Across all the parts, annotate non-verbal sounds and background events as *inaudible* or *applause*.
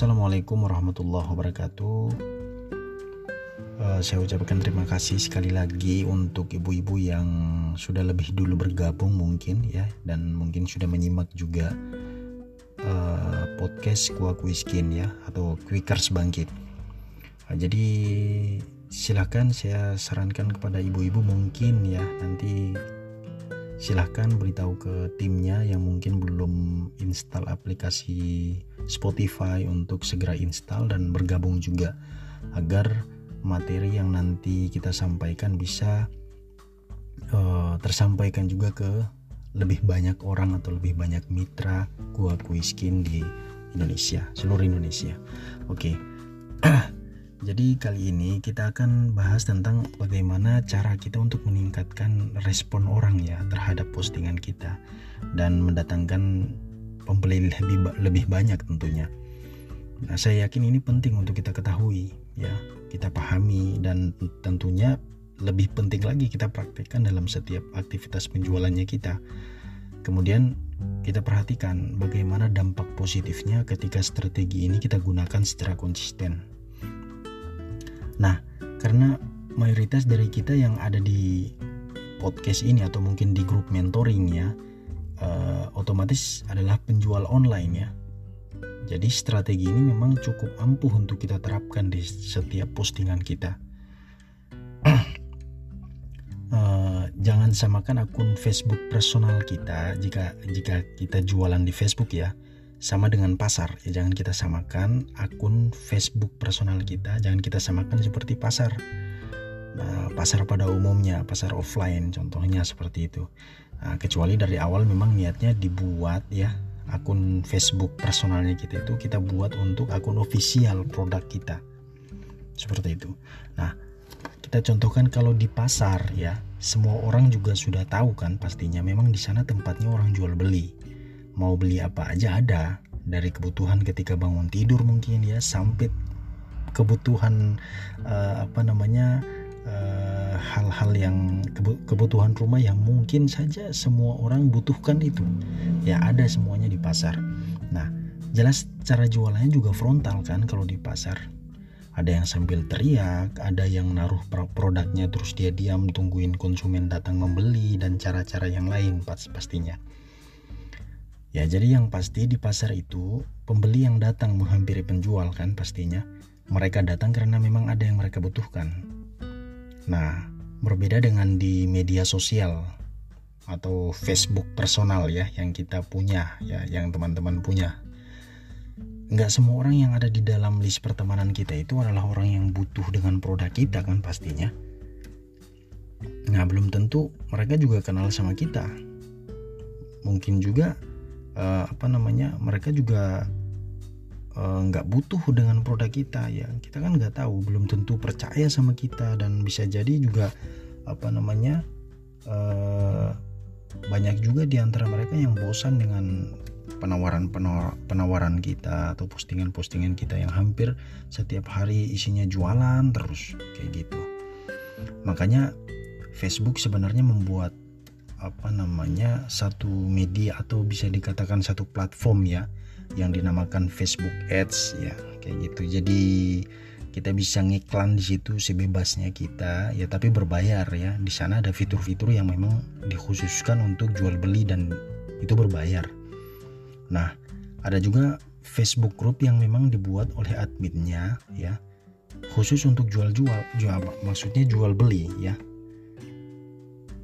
Assalamualaikum warahmatullahi wabarakatuh. Uh, saya ucapkan terima kasih sekali lagi untuk ibu-ibu yang sudah lebih dulu bergabung mungkin ya dan mungkin sudah menyimak juga uh, podcast Kuak Wiskin ya atau Quickers Bangkit. Uh, jadi silahkan saya sarankan kepada ibu-ibu mungkin ya nanti silahkan beritahu ke timnya yang mungkin belum install aplikasi Spotify untuk segera install dan bergabung juga agar materi yang nanti kita sampaikan bisa uh, tersampaikan juga ke lebih banyak orang atau lebih banyak mitra gua kuiskin di Indonesia seluruh Indonesia oke okay. *clears throat* Jadi kali ini kita akan bahas tentang bagaimana cara kita untuk meningkatkan respon orang ya terhadap postingan kita dan mendatangkan pembeli lebih lebih banyak tentunya. Nah, saya yakin ini penting untuk kita ketahui ya, kita pahami dan tentunya lebih penting lagi kita praktekkan dalam setiap aktivitas penjualannya kita. Kemudian kita perhatikan bagaimana dampak positifnya ketika strategi ini kita gunakan secara konsisten. Nah, karena mayoritas dari kita yang ada di podcast ini atau mungkin di grup mentoring ya, uh, otomatis adalah penjual online ya. Jadi strategi ini memang cukup ampuh untuk kita terapkan di setiap postingan kita. uh, *clears throat* jangan samakan akun Facebook personal kita jika jika kita jualan di Facebook ya sama dengan pasar ya jangan kita samakan akun Facebook personal kita jangan kita samakan seperti pasar nah, pasar pada umumnya pasar offline contohnya seperti itu nah, kecuali dari awal memang niatnya dibuat ya akun Facebook personalnya kita itu kita buat untuk akun official produk kita. Seperti itu. Nah kita contohkan kalau di pasar ya semua orang juga sudah tahu kan pastinya memang di sana tempatnya orang jual beli. Mau beli apa aja ada dari kebutuhan ketika bangun tidur mungkin ya sampai kebutuhan uh, apa namanya eh, hal-hal yang kebutuhan rumah yang mungkin saja semua orang butuhkan itu ya ada semuanya di pasar nah jelas cara jualannya juga frontal kan kalau di pasar ada yang sambil teriak, ada yang naruh produknya terus dia diam tungguin konsumen datang membeli dan cara-cara yang lain pastinya. Ya, jadi yang pasti di pasar itu pembeli yang datang menghampiri penjual kan pastinya. Mereka datang karena memang ada yang mereka butuhkan. Nah, berbeda dengan di media sosial atau Facebook personal ya yang kita punya ya, yang teman-teman punya. Nggak semua orang yang ada di dalam list pertemanan kita itu adalah orang yang butuh dengan produk kita kan pastinya. Nah, belum tentu mereka juga kenal sama kita. Mungkin juga uh, apa namanya mereka juga nggak uh, butuh dengan produk kita ya. Kita kan nggak tahu belum tentu percaya sama kita dan bisa jadi juga apa namanya uh, banyak juga di antara mereka yang bosan dengan penawaran penawaran kita atau postingan-postingan kita yang hampir setiap hari isinya jualan terus kayak gitu. Makanya Facebook sebenarnya membuat apa namanya satu media atau bisa dikatakan satu platform ya yang dinamakan Facebook Ads ya kayak gitu. Jadi kita bisa ngiklan di situ sebebasnya kita ya tapi berbayar ya. Di sana ada fitur-fitur yang memang dikhususkan untuk jual beli dan itu berbayar. Nah ada juga Facebook Group yang memang dibuat oleh adminnya ya khusus untuk jual-jual jual maksudnya jual beli ya.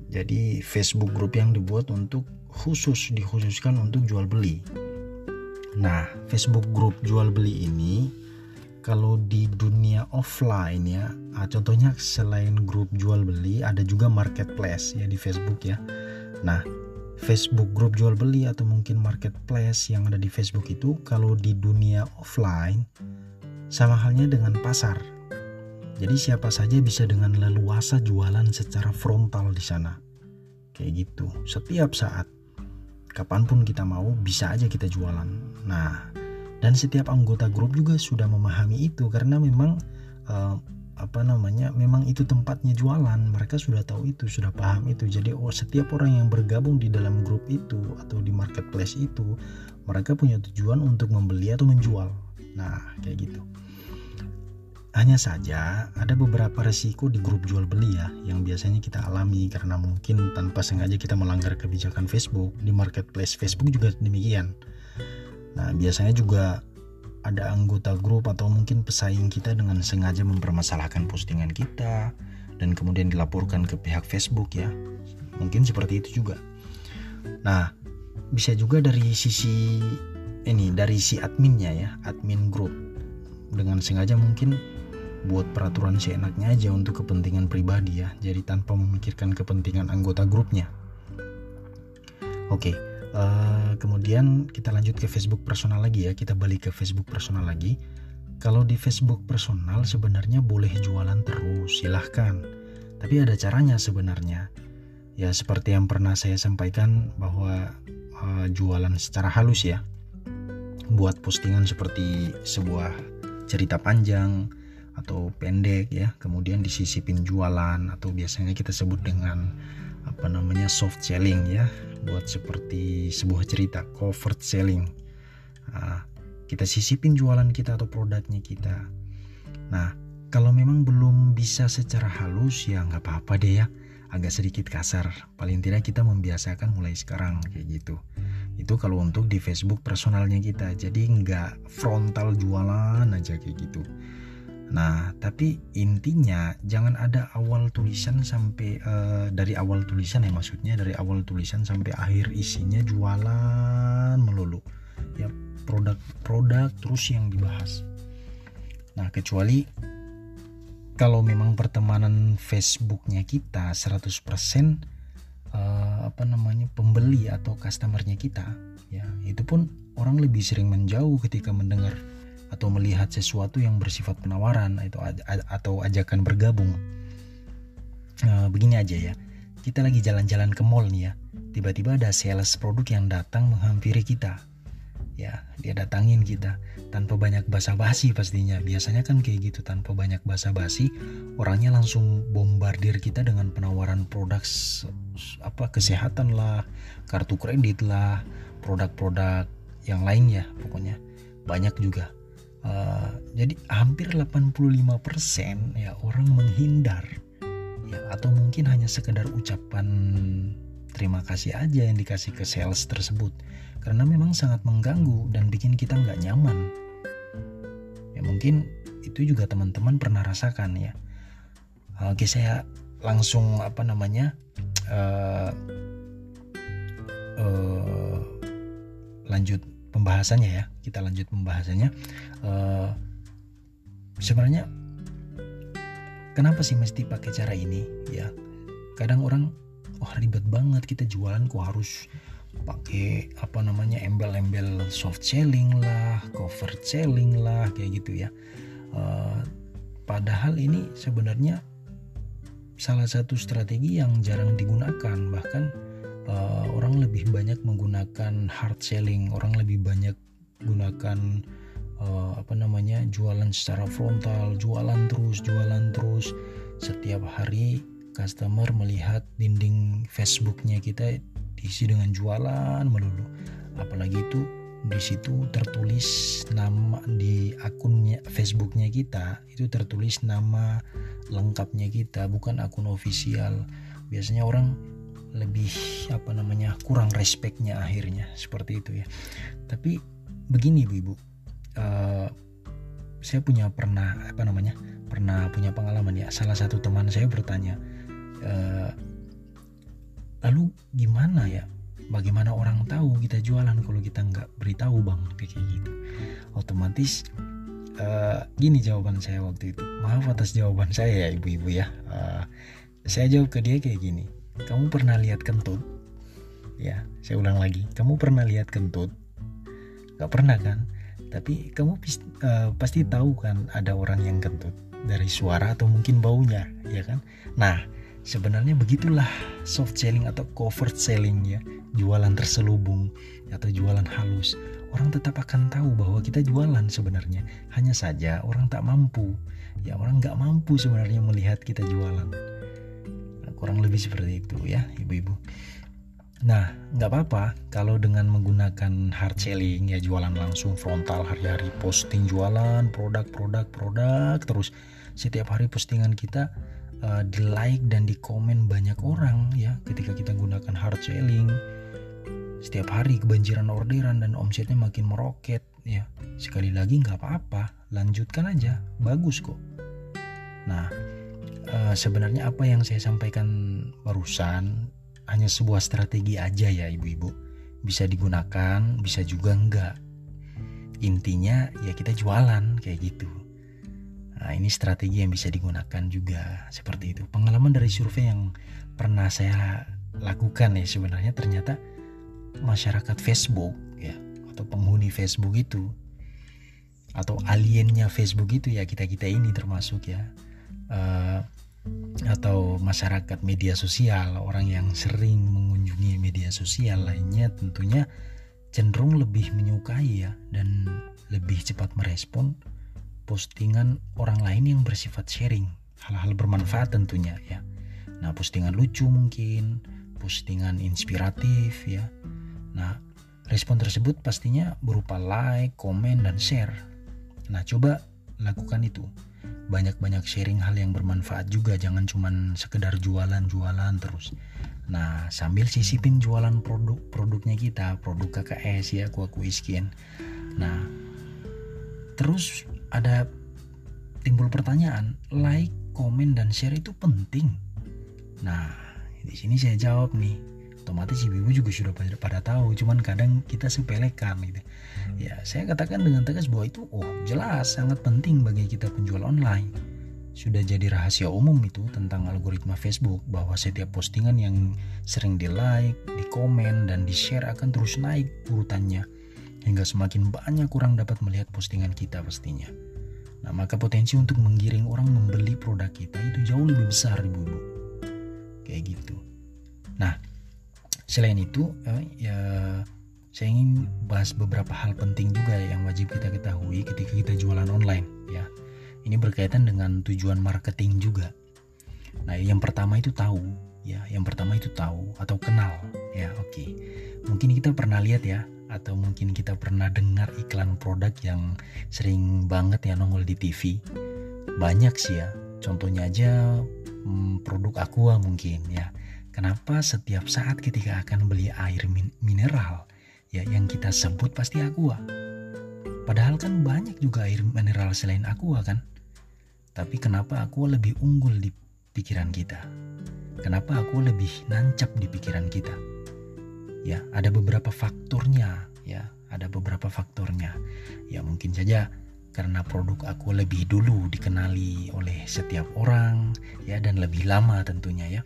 Jadi Facebook group yang dibuat untuk khusus dikhususkan untuk jual beli. Nah, Facebook group jual beli ini kalau di dunia offline ya, ah, contohnya selain grup jual beli ada juga marketplace ya di Facebook ya. Nah, Facebook group jual beli atau mungkin marketplace yang ada di Facebook itu kalau di dunia offline sama halnya dengan pasar jadi siapa saja bisa dengan leluasa jualan secara frontal di sana. Kayak gitu. Setiap saat, kapan pun kita mau, bisa aja kita jualan. Nah, dan setiap anggota grup juga sudah memahami itu karena memang uh, apa namanya memang itu tempatnya jualan. Mereka sudah tahu itu sudah paham itu. Jadi oh, setiap orang yang bergabung di dalam grup itu atau di marketplace itu mereka punya tujuan untuk membeli atau menjual. Nah kayak gitu. Hanya saja ada beberapa resiko di grup jual beli ya yang biasanya kita alami karena mungkin tanpa sengaja kita melanggar kebijakan Facebook di marketplace Facebook juga demikian. Nah biasanya juga ada anggota grup atau mungkin pesaing kita dengan sengaja mempermasalahkan postingan kita dan kemudian dilaporkan ke pihak Facebook ya. Mungkin seperti itu juga. Nah bisa juga dari sisi ini dari si adminnya ya admin grup dengan sengaja mungkin buat peraturan seenaknya aja untuk kepentingan pribadi ya jadi tanpa memikirkan kepentingan anggota grupnya oke uh, kemudian kita lanjut ke Facebook personal lagi ya. Kita balik ke Facebook personal lagi. Kalau di Facebook personal sebenarnya boleh jualan terus silahkan. Tapi ada caranya sebenarnya. Ya seperti yang pernah saya sampaikan bahwa uh, jualan secara halus ya. Buat postingan seperti sebuah cerita panjang atau pendek ya. Kemudian disisipin jualan atau biasanya kita sebut dengan apa namanya soft selling ya buat seperti sebuah cerita covert selling. Nah, kita sisipin jualan kita atau produknya kita. Nah kalau memang belum bisa secara halus ya nggak apa-apa deh ya. Agak sedikit kasar. Paling tidak kita membiasakan mulai sekarang kayak gitu. Itu kalau untuk di Facebook personalnya kita. Jadi nggak frontal jualan aja kayak gitu Nah, tapi intinya jangan ada awal tulisan sampai uh, dari awal tulisan ya maksudnya dari awal tulisan sampai akhir isinya jualan melulu. Ya produk-produk terus yang dibahas. Nah, kecuali kalau memang pertemanan Facebooknya kita 100% uh, eh, apa namanya pembeli atau customernya kita, ya itu pun orang lebih sering menjauh ketika mendengar atau melihat sesuatu yang bersifat penawaran atau atau ajakan bergabung. Nah, begini aja ya, kita lagi jalan-jalan ke mall nih ya, tiba-tiba ada sales produk yang datang menghampiri kita. Ya, dia datangin kita tanpa banyak basa-basi pastinya. Biasanya kan kayak gitu tanpa banyak basa-basi, orangnya langsung bombardir kita dengan penawaran produk apa kesehatan lah, kartu kredit lah, produk-produk yang lain ya pokoknya banyak juga Uh, jadi hampir 85% ya orang menghindar. Ya atau mungkin hanya sekedar ucapan terima kasih aja yang dikasih ke sales tersebut. Karena memang sangat mengganggu dan bikin kita nggak nyaman. Ya mungkin itu juga teman-teman pernah rasakan ya. Oke saya langsung apa namanya uh, uh, lanjut pembahasannya ya. Kita lanjut pembahasannya. Uh, sebenarnya kenapa sih mesti pakai cara ini ya? Kadang orang wah ribet banget kita jualan kok harus pakai apa namanya embel-embel soft selling lah cover selling lah kayak gitu ya. Uh, padahal ini sebenarnya salah satu strategi yang jarang digunakan bahkan uh, orang lebih banyak menggunakan hard selling orang lebih banyak gunakan uh, apa namanya jualan secara frontal jualan terus jualan terus. Setiap hari customer melihat dinding Facebooknya kita diisi dengan jualan melulu. Apalagi itu di situ tertulis nama di akunnya Facebooknya kita itu tertulis nama lengkapnya kita bukan akun ofisial. Biasanya orang lebih apa namanya kurang respeknya akhirnya. Seperti itu ya. Tapi begini ibu-ibu uh, saya punya pernah apa namanya pernah punya pengalaman ya. Salah satu teman saya bertanya uh, lalu gimana ya? Bagaimana orang tahu kita jualan kalau kita nggak beritahu bang? Kayak gitu. Otomatis uh, gini jawaban saya waktu itu. Maaf atas jawaban saya ya ibu-ibu ya. Uh, saya jawab ke dia kayak gini kamu pernah lihat kentut? Ya, saya ulang lagi. Kamu pernah lihat kentut? Gak pernah kan? Tapi kamu uh, pasti tahu kan ada orang yang kentut dari suara atau mungkin baunya, ya kan? Nah, sebenarnya begitulah soft selling atau covert selling ya, jualan terselubung atau jualan halus. Orang tetap akan tahu bahwa kita jualan sebenarnya. Hanya saja orang tak mampu. Ya orang nggak mampu sebenarnya melihat kita jualan kurang lebih seperti itu ya ibu-ibu. Nah, nggak apa-apa kalau dengan menggunakan hard selling ya jualan langsung frontal hari-hari posting jualan produk-produk produk terus. Setiap hari postingan kita uh, di like dan di komen banyak orang ya ketika kita gunakan hard selling. Setiap hari kebanjiran orderan dan omsetnya makin meroket ya. Sekali lagi nggak apa-apa lanjutkan aja bagus kok. Nah uh, sebenarnya apa yang saya sampaikan barusan hanya sebuah strategi aja ya ibu-ibu. Bisa digunakan, bisa juga enggak. Intinya ya kita jualan kayak gitu. Nah, ini strategi yang bisa digunakan juga seperti itu. Pengalaman dari survei yang pernah saya lakukan ya sebenarnya ternyata masyarakat Facebook ya atau penghuni Facebook itu atau aliennya Facebook itu ya kita kita ini termasuk ya uh, atau masyarakat media sosial, orang yang sering mengunjungi media sosial lainnya tentunya cenderung lebih menyukai ya dan lebih cepat merespon postingan orang lain yang bersifat sharing, hal-hal bermanfaat tentunya ya. Nah, postingan lucu mungkin, postingan inspiratif ya. Nah, respon tersebut pastinya berupa like, komen dan share. Nah, coba lakukan itu banyak-banyak sharing hal yang bermanfaat juga jangan cuman sekedar jualan-jualan terus. Nah sambil sisipin jualan produk produknya kita produk KKS ya kuaku iskin nah terus ada timbul pertanyaan like komen dan share itu penting. Nah di sini saya jawab nih otomatis ibu-ibu juga sudah pada tahu cuman kadang kita sepelekan gitu ya saya katakan dengan tegas bahwa itu oh jelas sangat penting bagi kita penjual online sudah jadi rahasia umum itu tentang algoritma Facebook bahwa setiap postingan yang sering di like, di komen, dan di share akan terus naik urutannya hingga semakin banyak orang dapat melihat postingan kita pastinya. Nah maka potensi untuk menggiring orang membeli produk kita itu jauh lebih besar ibu-ibu. Kayak gitu. Nah Selain itu, eh, ya saya ingin bahas beberapa hal penting juga yang wajib kita ketahui ketika kita jualan online ya. Ini berkaitan dengan tujuan marketing juga. Nah, yang pertama itu tahu ya, yang pertama itu tahu atau kenal ya. Oke. Mungkin kita pernah lihat ya atau mungkin kita pernah dengar iklan produk yang sering banget ya nongol di TV. Banyak sih ya. Contohnya aja hmm, produk Aqua mungkin ya Kenapa setiap saat ketika akan beli air min mineral, ya yang kita sebut pasti aqua. Padahal kan banyak juga air mineral selain aqua kan? Tapi kenapa aqua lebih unggul di pikiran kita? Kenapa aqua lebih nancap di pikiran kita? Ya, ada beberapa faktornya, ya, ada beberapa faktornya. Ya, mungkin saja karena produk aku lebih dulu dikenali oleh setiap orang ya dan lebih lama tentunya ya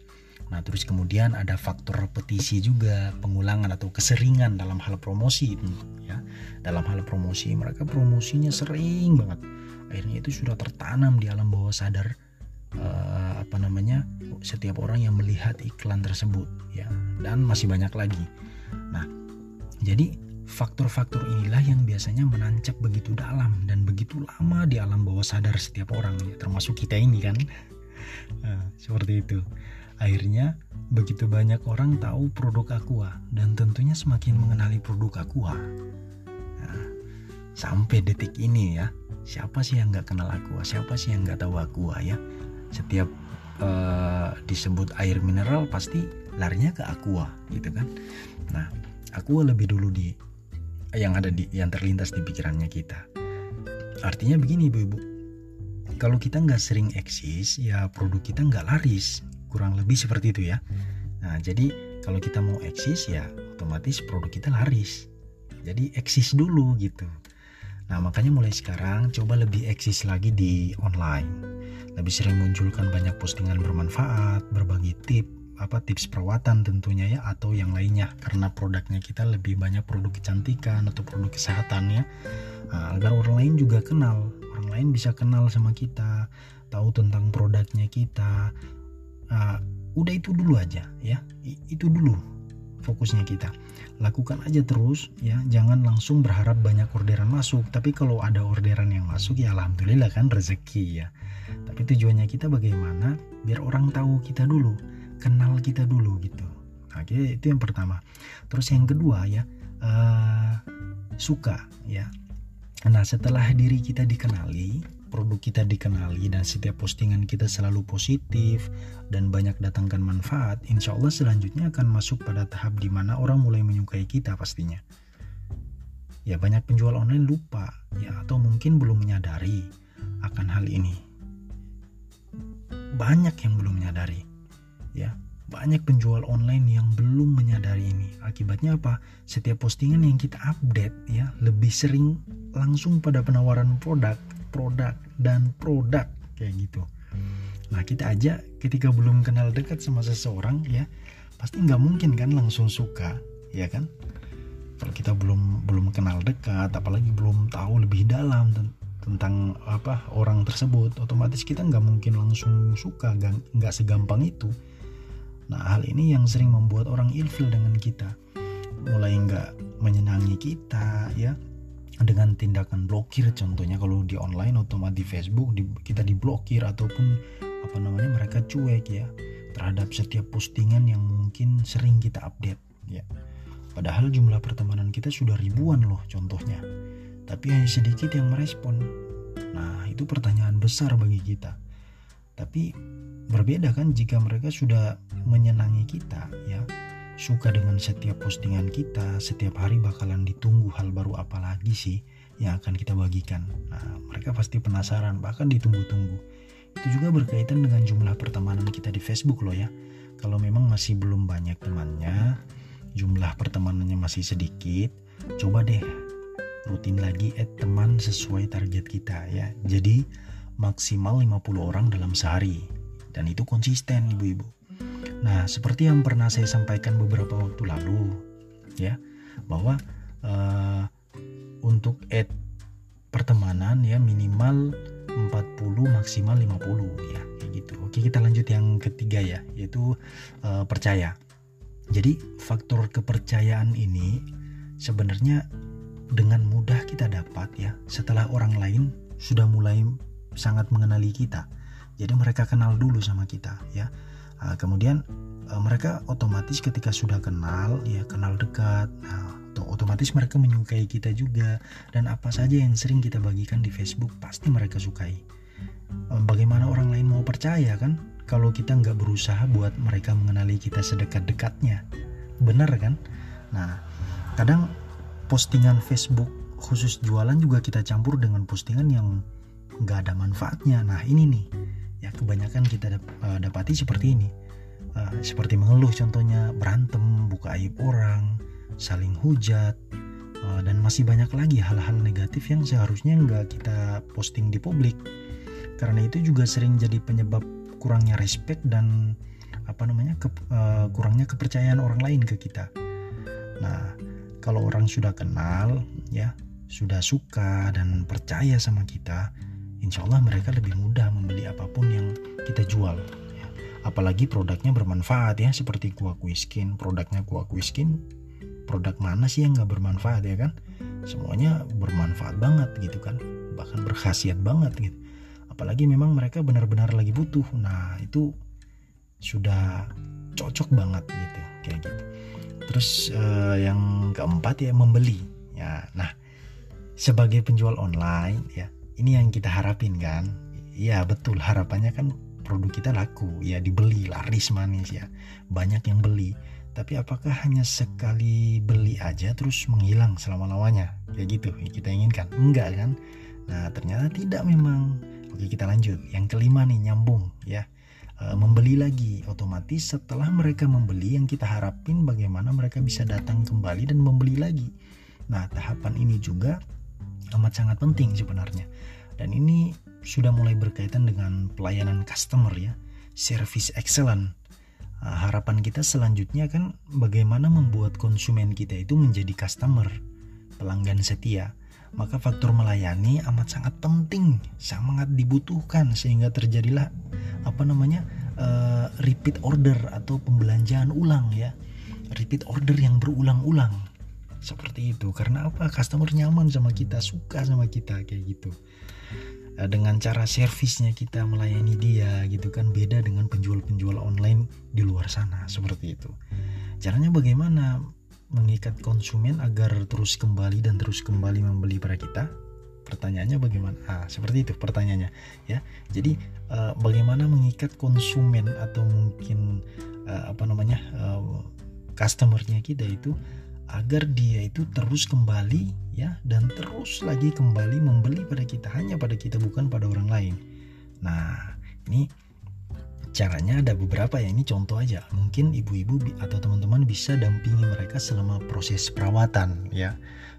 Nah, terus kemudian ada faktor repetisi juga, pengulangan atau keseringan dalam hal promosi ya. Dalam hal promosi mereka promosinya sering banget. Akhirnya itu sudah tertanam di alam bawah sadar uh, apa namanya? setiap orang yang melihat iklan tersebut ya. Dan masih banyak lagi. Nah, jadi faktor-faktor inilah yang biasanya menancap begitu dalam dan begitu lama di alam bawah sadar setiap orang ya, termasuk kita ini kan. Nah, *laughs* seperti itu. Akhirnya begitu banyak orang tahu produk Aqua dan tentunya semakin mengenali produk Aqua. Nah, sampai detik ini ya, siapa sih yang nggak kenal Aqua? Siapa sih yang nggak tahu Aqua ya? Setiap uh, disebut air mineral pasti larinya ke Aqua gitu kan. Nah, Aqua lebih dulu di yang ada di yang terlintas di pikirannya kita. Artinya begini ibu-ibu, kalau kita nggak sering eksis, ya produk kita nggak laris kurang lebih seperti itu ya. Nah jadi kalau kita mau eksis ya otomatis produk kita laris. Jadi eksis dulu gitu. Nah makanya mulai sekarang coba lebih eksis lagi di online. Lebih sering munculkan banyak postingan bermanfaat berbagi tip apa tips perawatan tentunya ya atau yang lainnya. Karena produknya kita lebih banyak produk kecantikan atau produk kesehatan ya. Nah, agar orang lain juga kenal. Orang lain bisa kenal sama kita tahu tentang produknya kita uh, udah itu dulu aja ya. Itu dulu fokusnya kita. Lakukan aja terus ya. Jangan langsung berharap banyak orderan masuk. Tapi kalau ada orderan yang masuk ya alhamdulillah kan rezeki ya. Tapi tujuannya kita bagaimana? Biar orang tahu kita dulu kenal kita dulu gitu. Nah, itu yang pertama. Terus yang kedua ya uh, suka ya. Nah setelah diri kita dikenali produk kita dikenali dan setiap postingan kita selalu positif dan banyak datangkan manfaat, insya Allah selanjutnya akan masuk pada tahap di mana orang mulai menyukai kita pastinya. Ya banyak penjual online lupa ya atau mungkin belum menyadari akan hal ini. Banyak yang belum menyadari. Ya, banyak penjual online yang belum menyadari ini. Akibatnya apa? Setiap postingan yang kita update ya lebih sering langsung pada penawaran produk produk dan produk kayak gitu. Nah kita aja ketika belum kenal dekat sama seseorang ya pasti nggak mungkin kan langsung suka ya kan? Kalau kita belum belum kenal dekat apalagi belum tahu lebih dalam tentang apa orang tersebut otomatis kita nggak mungkin langsung suka nggak segampang itu. Nah hal ini yang sering membuat orang ilfil dengan kita. Mulai nggak menyenangi kita ya dengan tindakan blokir contohnya kalau di online otomatis di Facebook di, kita diblokir ataupun apa namanya mereka cuek ya terhadap setiap postingan yang mungkin sering kita update ya. Padahal jumlah pertemanan kita sudah ribuan loh contohnya tapi hanya sedikit yang merespon. Nah itu pertanyaan besar bagi kita. Tapi berbeda kan jika mereka sudah menyenangi kita ya suka dengan setiap postingan kita, setiap hari bakalan ditunggu hal baru apa lagi sih yang akan kita bagikan. Nah, mereka pasti penasaran, bahkan ditunggu-tunggu. Itu juga berkaitan dengan jumlah pertemanan kita di Facebook loh ya. Kalau memang masih belum banyak temannya, jumlah pertemanannya masih sedikit, coba deh rutin lagi add teman sesuai target kita ya. Jadi maksimal 50 orang dalam sehari. Dan itu konsisten ibu-ibu Nah, seperti yang pernah saya sampaikan beberapa waktu lalu, ya, bahwa uh, untuk add pertemanan ya minimal 40 maksimal 50 ya kayak gitu. Oke, kita lanjut yang ketiga ya, yaitu uh, percaya. Jadi, faktor kepercayaan ini sebenarnya dengan mudah kita dapat ya setelah orang lain sudah mulai sangat mengenali kita. Jadi mereka kenal dulu sama kita ya Nah, kemudian uh, mereka otomatis ketika sudah kenal, ya kenal dekat, nah, otomatis mereka menyukai kita juga dan apa saja yang sering kita bagikan di Facebook pasti mereka sukai. Uh, bagaimana orang lain mau percaya kan kalau kita nggak berusaha buat mereka mengenali kita sedekat-dekatnya, benar kan? Nah, kadang postingan Facebook khusus jualan juga kita campur dengan postingan yang nggak ada manfaatnya. Nah ini nih ya kebanyakan kita uh, dapati seperti ini. Uh, seperti mengeluh contohnya berantem buka aib orang saling hujat uh, dan masih banyak lagi hal-hal negatif yang seharusnya nggak kita posting di publik. Karena itu juga sering jadi penyebab kurangnya respect dan apa namanya ke, kurangnya kepercayaan orang lain ke kita. Nah kalau orang sudah kenal ya sudah suka dan percaya sama kita insya Allah mereka lebih mudah membeli apa pun yang kita jual. Ya. Apalagi produknya bermanfaat ya, seperti kuah Skin, produknya kuah Skin, produk mana sih yang nggak bermanfaat ya kan? Semuanya bermanfaat banget gitu kan, bahkan berkhasiat banget gitu. Apalagi memang mereka benar-benar lagi butuh. Nah itu sudah cocok banget gitu, kayak gitu. Terus uh, yang keempat ya membeli. Ya, nah sebagai penjual online ya ini yang kita harapin kan? Ya betul. Harapannya kan produk kita laku. Ya dibeli laris manis ya. Banyak yang beli. Tapi apakah hanya sekali beli aja terus menghilang selama-lamanya? Kayak gitu yang kita inginkan. Enggak kan? Nah ternyata tidak memang. Oke kita lanjut. Yang kelima nih nyambung ya. E, membeli lagi. Otomatis setelah mereka membeli yang kita harapin bagaimana mereka bisa datang kembali dan membeli lagi. Nah tahapan ini juga amat sangat penting sebenarnya. Dan ini sudah mulai berkaitan dengan pelayanan customer ya, service excellent. Uh, harapan kita selanjutnya kan bagaimana membuat konsumen kita itu menjadi customer, pelanggan setia. Maka faktor melayani amat sangat penting, sangat dibutuhkan sehingga terjadilah apa namanya uh, repeat order atau pembelanjaan ulang ya, repeat order yang berulang-ulang seperti itu. Karena apa? Customer nyaman sama kita suka sama kita kayak gitu. Eh, dengan cara servisnya kita melayani dia gitu kan beda dengan penjual-penjual online di luar sana. Seperti itu. Caranya bagaimana? Mengikat konsumen agar terus kembali dan terus kembali membeli pada kita? Pertanyaannya bagaimana? Ah seperti itu pertanyaannya ya. Jadi uh, bagaimana mengikat konsumen atau mungkin uh, apa namanya uh, customernya kita itu agar dia itu terus kembali ya dan terus lagi kembali membeli pada kita hanya pada kita bukan pada orang lain. Nah, ini caranya ada beberapa ya ini contoh aja. Mungkin ibu-ibu atau teman-teman bisa dampingi mereka selama proses perawatan ya.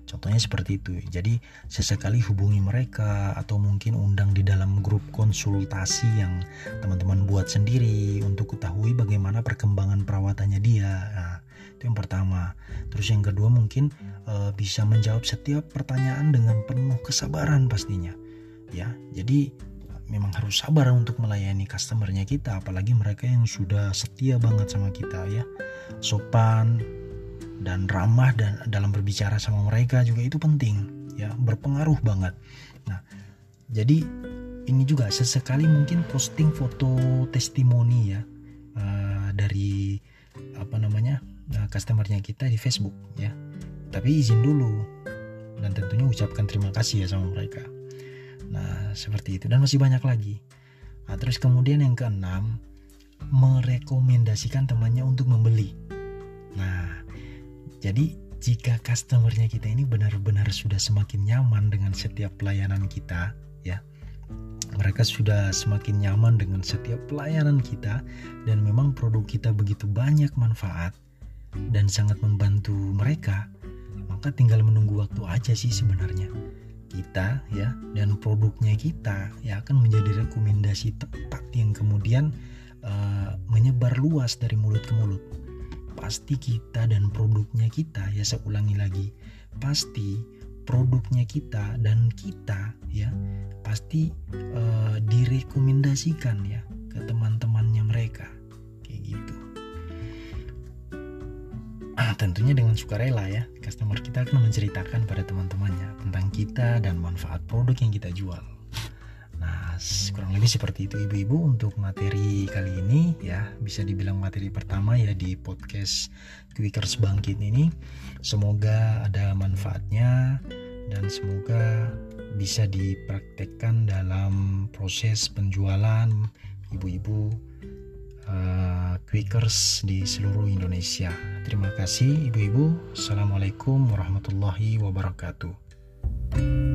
Contohnya seperti itu. Jadi sesekali hubungi mereka atau mungkin undang di dalam grup konsultasi yang teman-teman buat sendiri untuk ketahui bagaimana perkembangan perawatannya dia. Nah, itu yang pertama. Terus yang kedua mungkin uh, bisa menjawab setiap pertanyaan dengan penuh kesabaran pastinya. Ya jadi memang harus sabar untuk melayani customernya kita apalagi mereka yang sudah setia banget sama kita ya. Sopan dan ramah dan dalam berbicara sama mereka juga itu penting ya. Berpengaruh banget. Nah jadi ini juga sesekali mungkin posting foto testimoni ya. Uh, dari apa namanya uh, customernya kita di Facebook ya. Tapi izin dulu. Dan tentunya ucapkan terima kasih ya sama mereka. Nah seperti itu. Dan masih banyak lagi. Nah, terus kemudian yang keenam merekomendasikan temannya untuk membeli. Nah jadi jika customernya kita ini benar-benar sudah semakin nyaman dengan setiap pelayanan kita ya. Mereka sudah semakin nyaman dengan setiap pelayanan kita dan memang produk kita begitu banyak manfaat dan sangat membantu mereka, maka tinggal menunggu waktu aja sih sebenarnya. Kita ya dan produknya kita ya akan menjadi rekomendasi tepat yang kemudian uh, menyebar luas dari mulut ke mulut. Pasti kita dan produknya kita ya saya ulangi lagi, pasti produknya kita dan kita ya pasti uh, direkomendasikan ya ke teman-temannya mereka tentunya dengan sukarela ya customer kita akan menceritakan pada teman-temannya tentang kita dan manfaat produk yang kita jual. Nah kurang lebih seperti itu ibu-ibu untuk materi kali ini ya. Bisa dibilang materi pertama ya di podcast Quickers Bangkit ini. Semoga ada manfaatnya dan semoga bisa dipraktekkan dalam proses penjualan ibu-ibu uh, Quickers di seluruh Indonesia. Terima kasih ibu-ibu. Assalamualaikum warahmatullahi wabarakatuh.